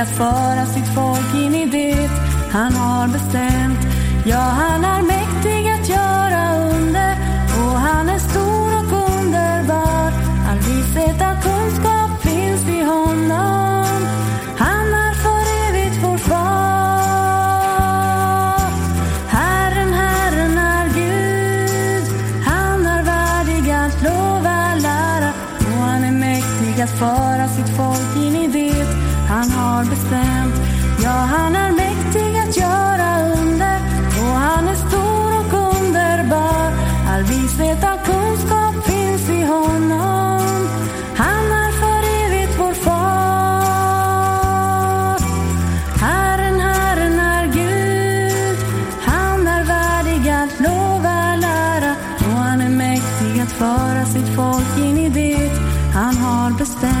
att föra sitt folk in i det han har bestämt. Ja, han är mäktig att göra under och han är stor och underbar. All vishet all kunskap finns i honom. Han är för evigt vår far. Herren, Herren är Gud. Han är värdig att lova, lära och han är mäktig att föra sitt folk in i det har bestämt. Ja, han är mäktig att göra under och han är stor och underbar. All vishet och kunskap finns i honom. Han är för evigt vår far. Herren, Herren är Gud. Han är värdig att lova, lära och han är mäktig att föra sitt folk in i det han har bestämt.